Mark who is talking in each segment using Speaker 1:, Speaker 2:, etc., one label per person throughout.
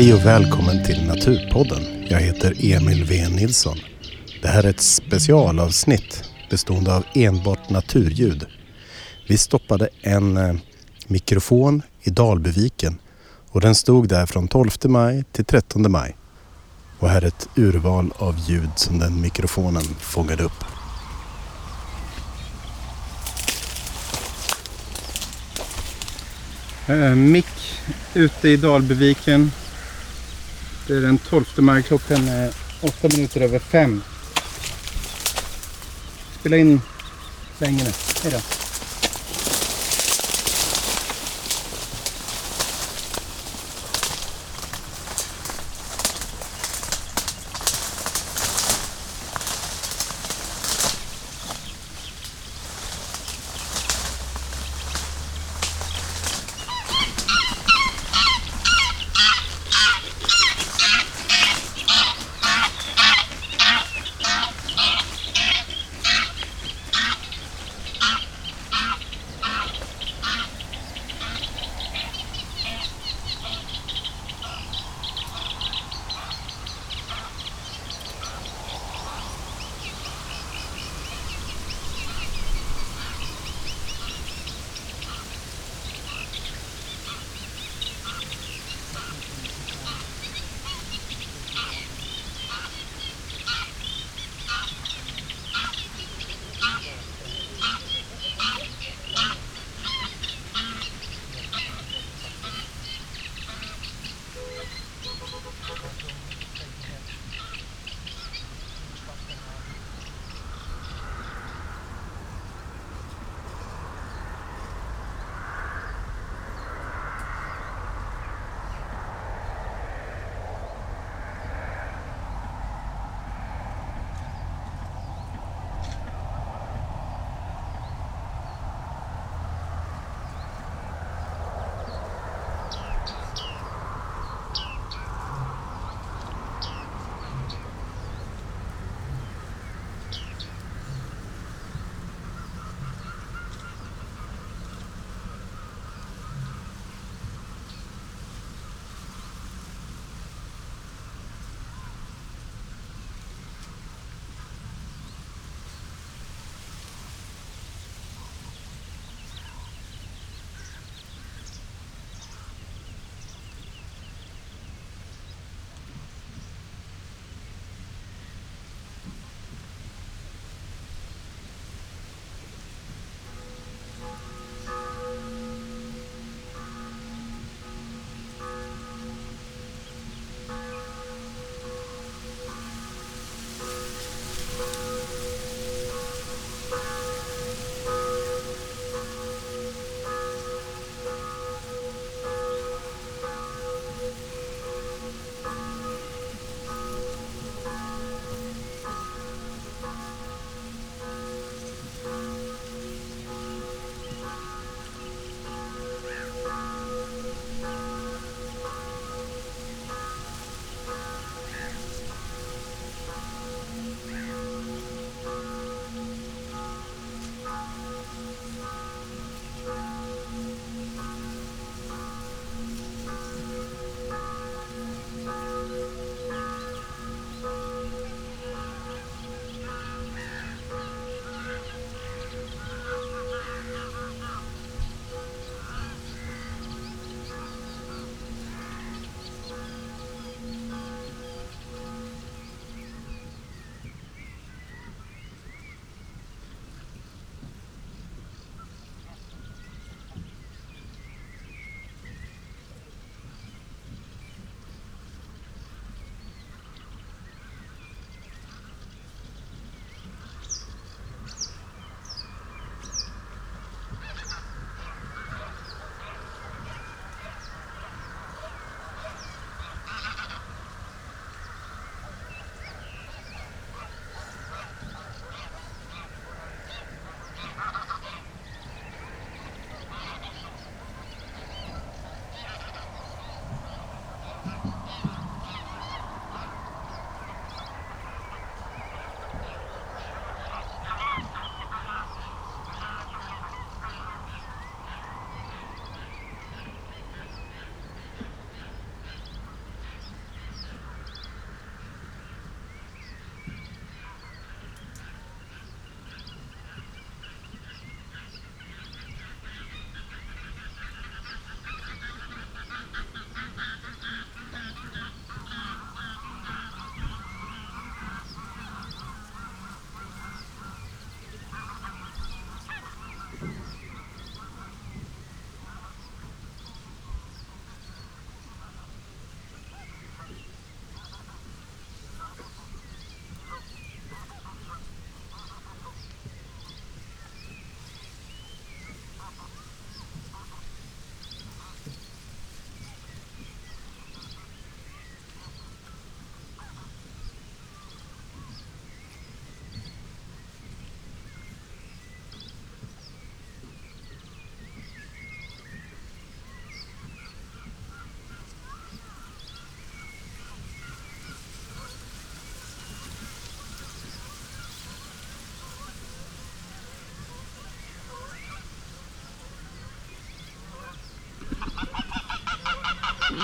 Speaker 1: Hej och välkommen till Naturpodden. Jag heter Emil V Nilsson. Det här är ett specialavsnitt bestående av enbart naturljud. Vi stoppade en eh, mikrofon i Dalbyviken och den stod där från 12 maj till 13 maj. Och här är ett urval av ljud som den mikrofonen fångade upp.
Speaker 2: Eh, mick ute i Dalbyviken. Det är den 12 maj. Klockan är 8 minuter över 5. Spela in länge nu. Hej då.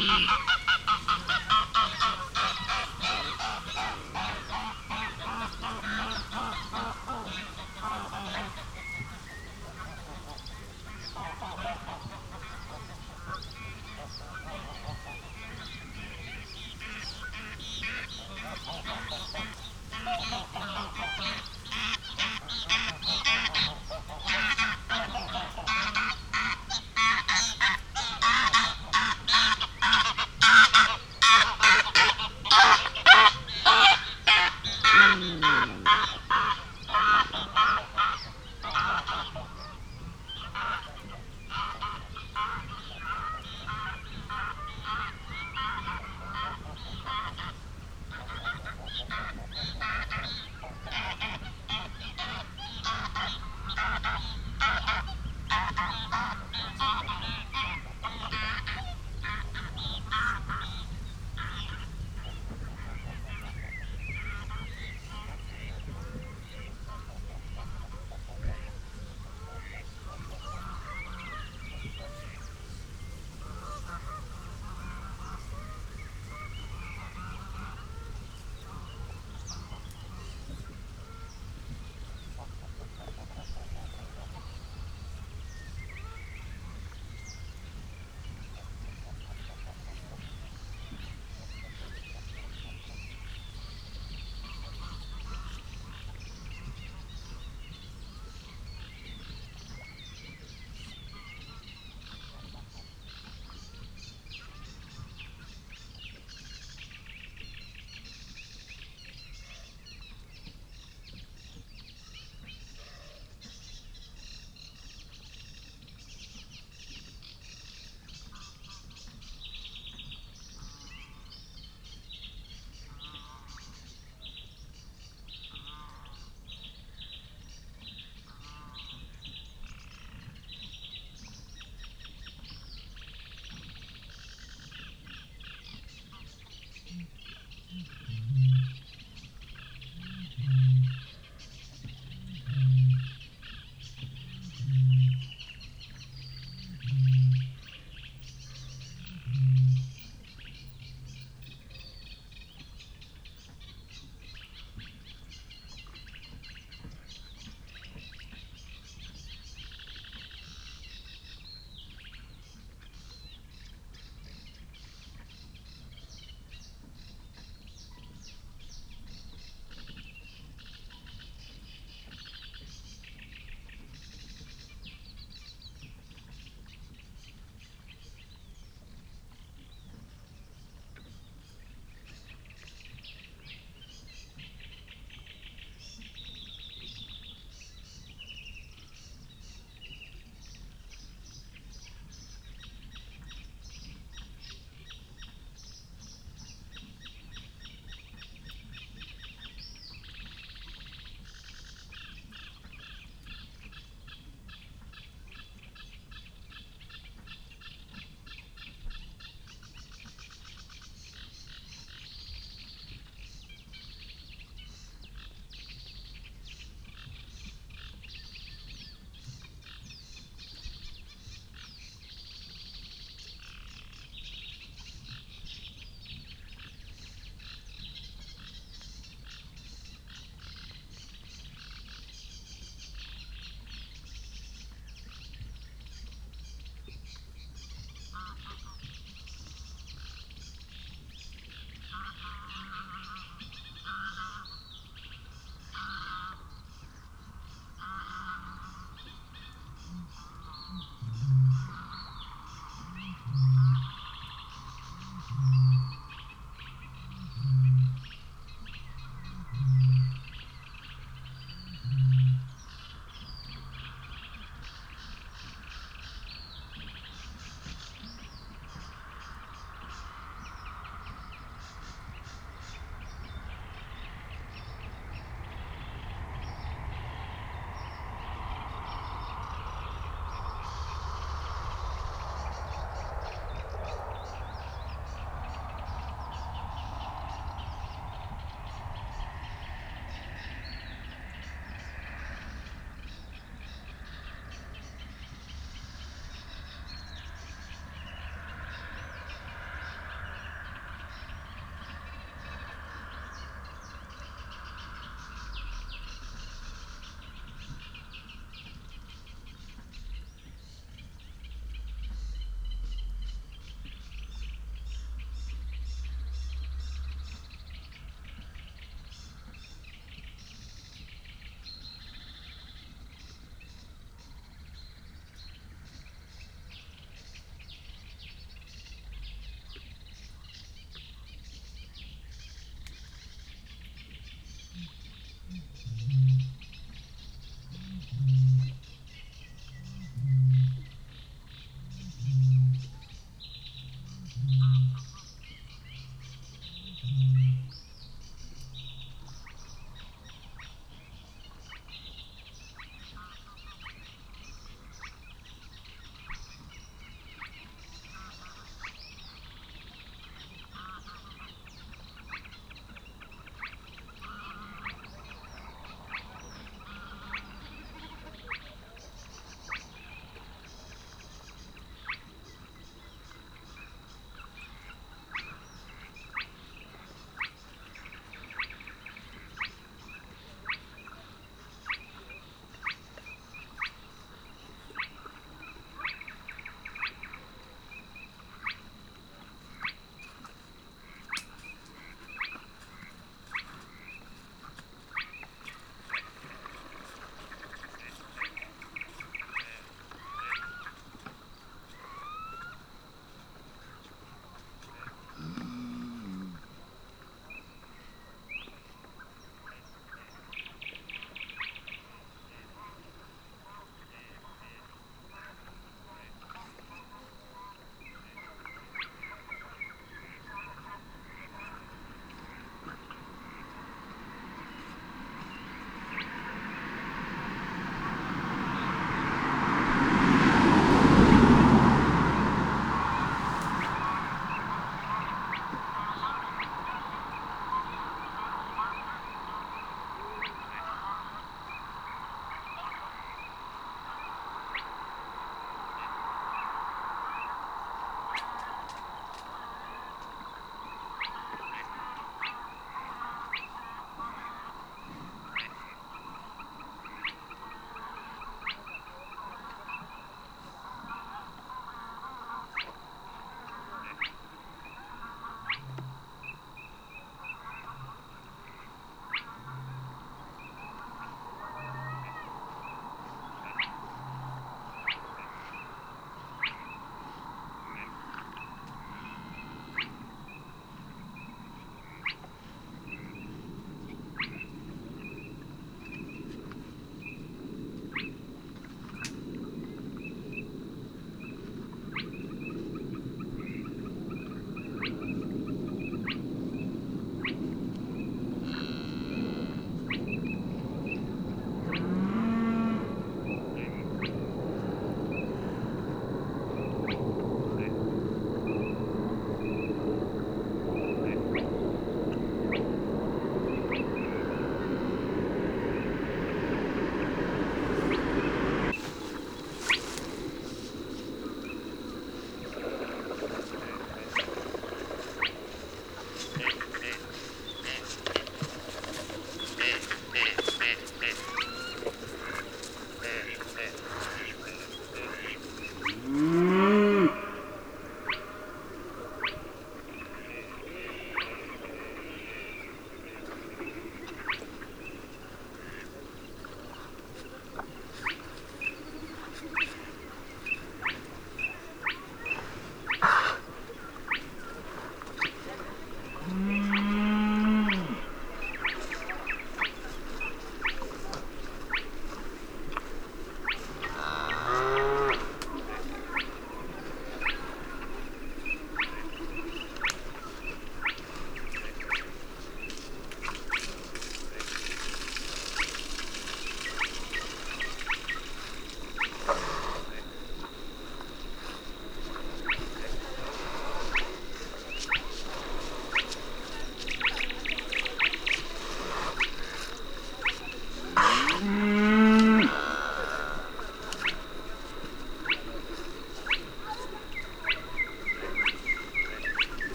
Speaker 2: ハハ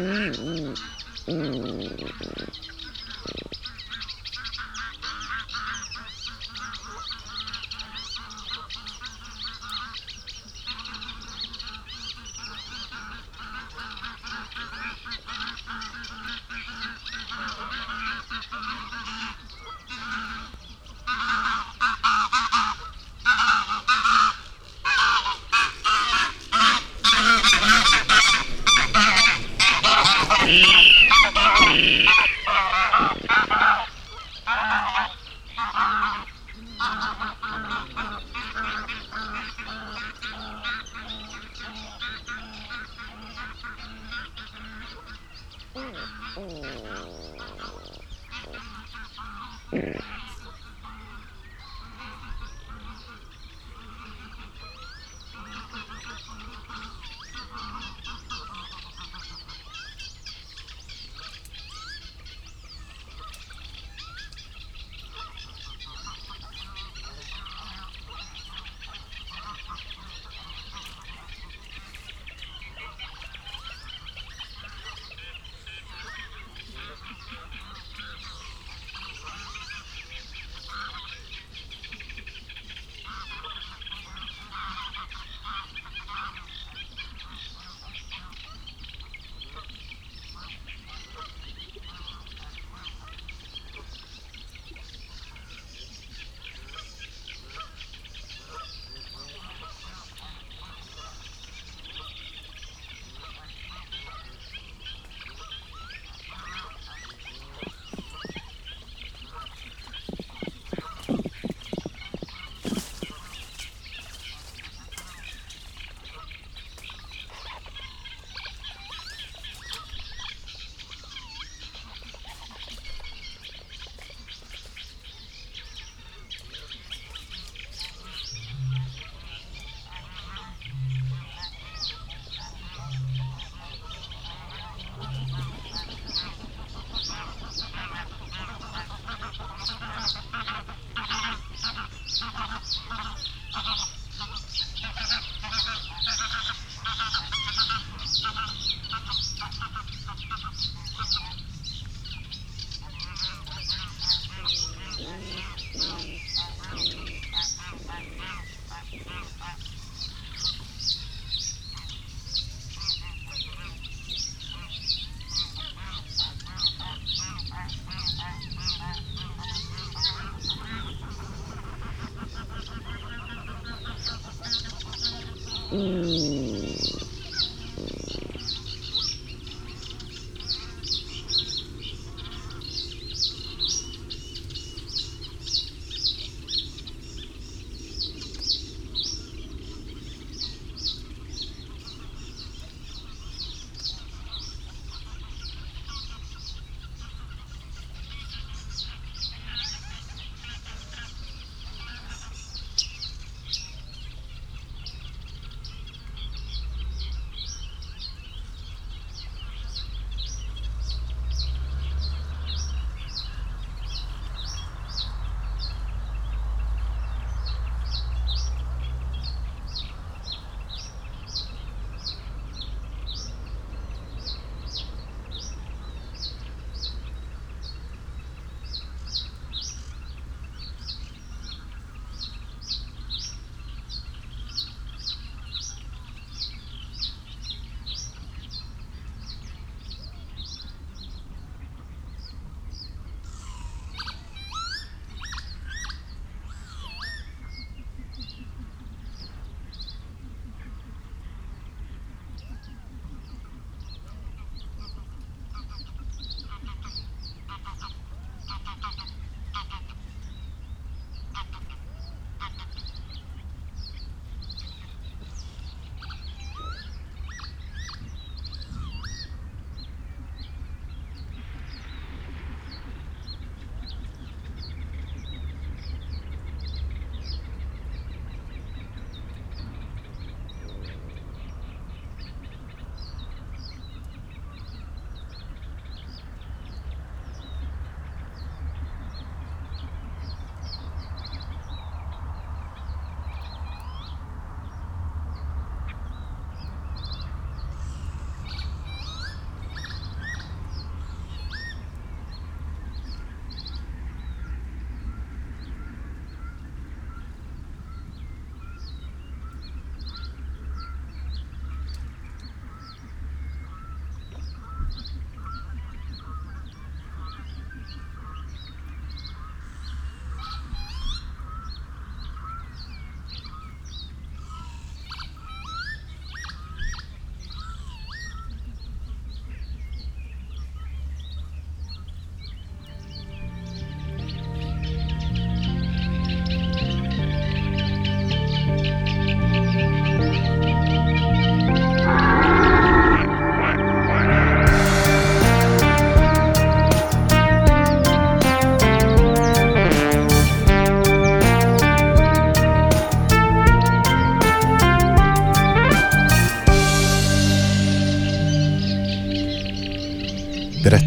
Speaker 2: うんうん。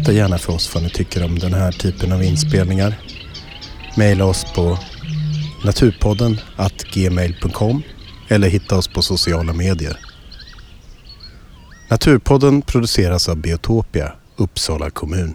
Speaker 1: Berätta gärna för oss vad ni tycker om den här typen av inspelningar. Maila oss på naturpodden gmail.com eller hitta oss på sociala medier. Naturpodden produceras av Biotopia, Uppsala kommun.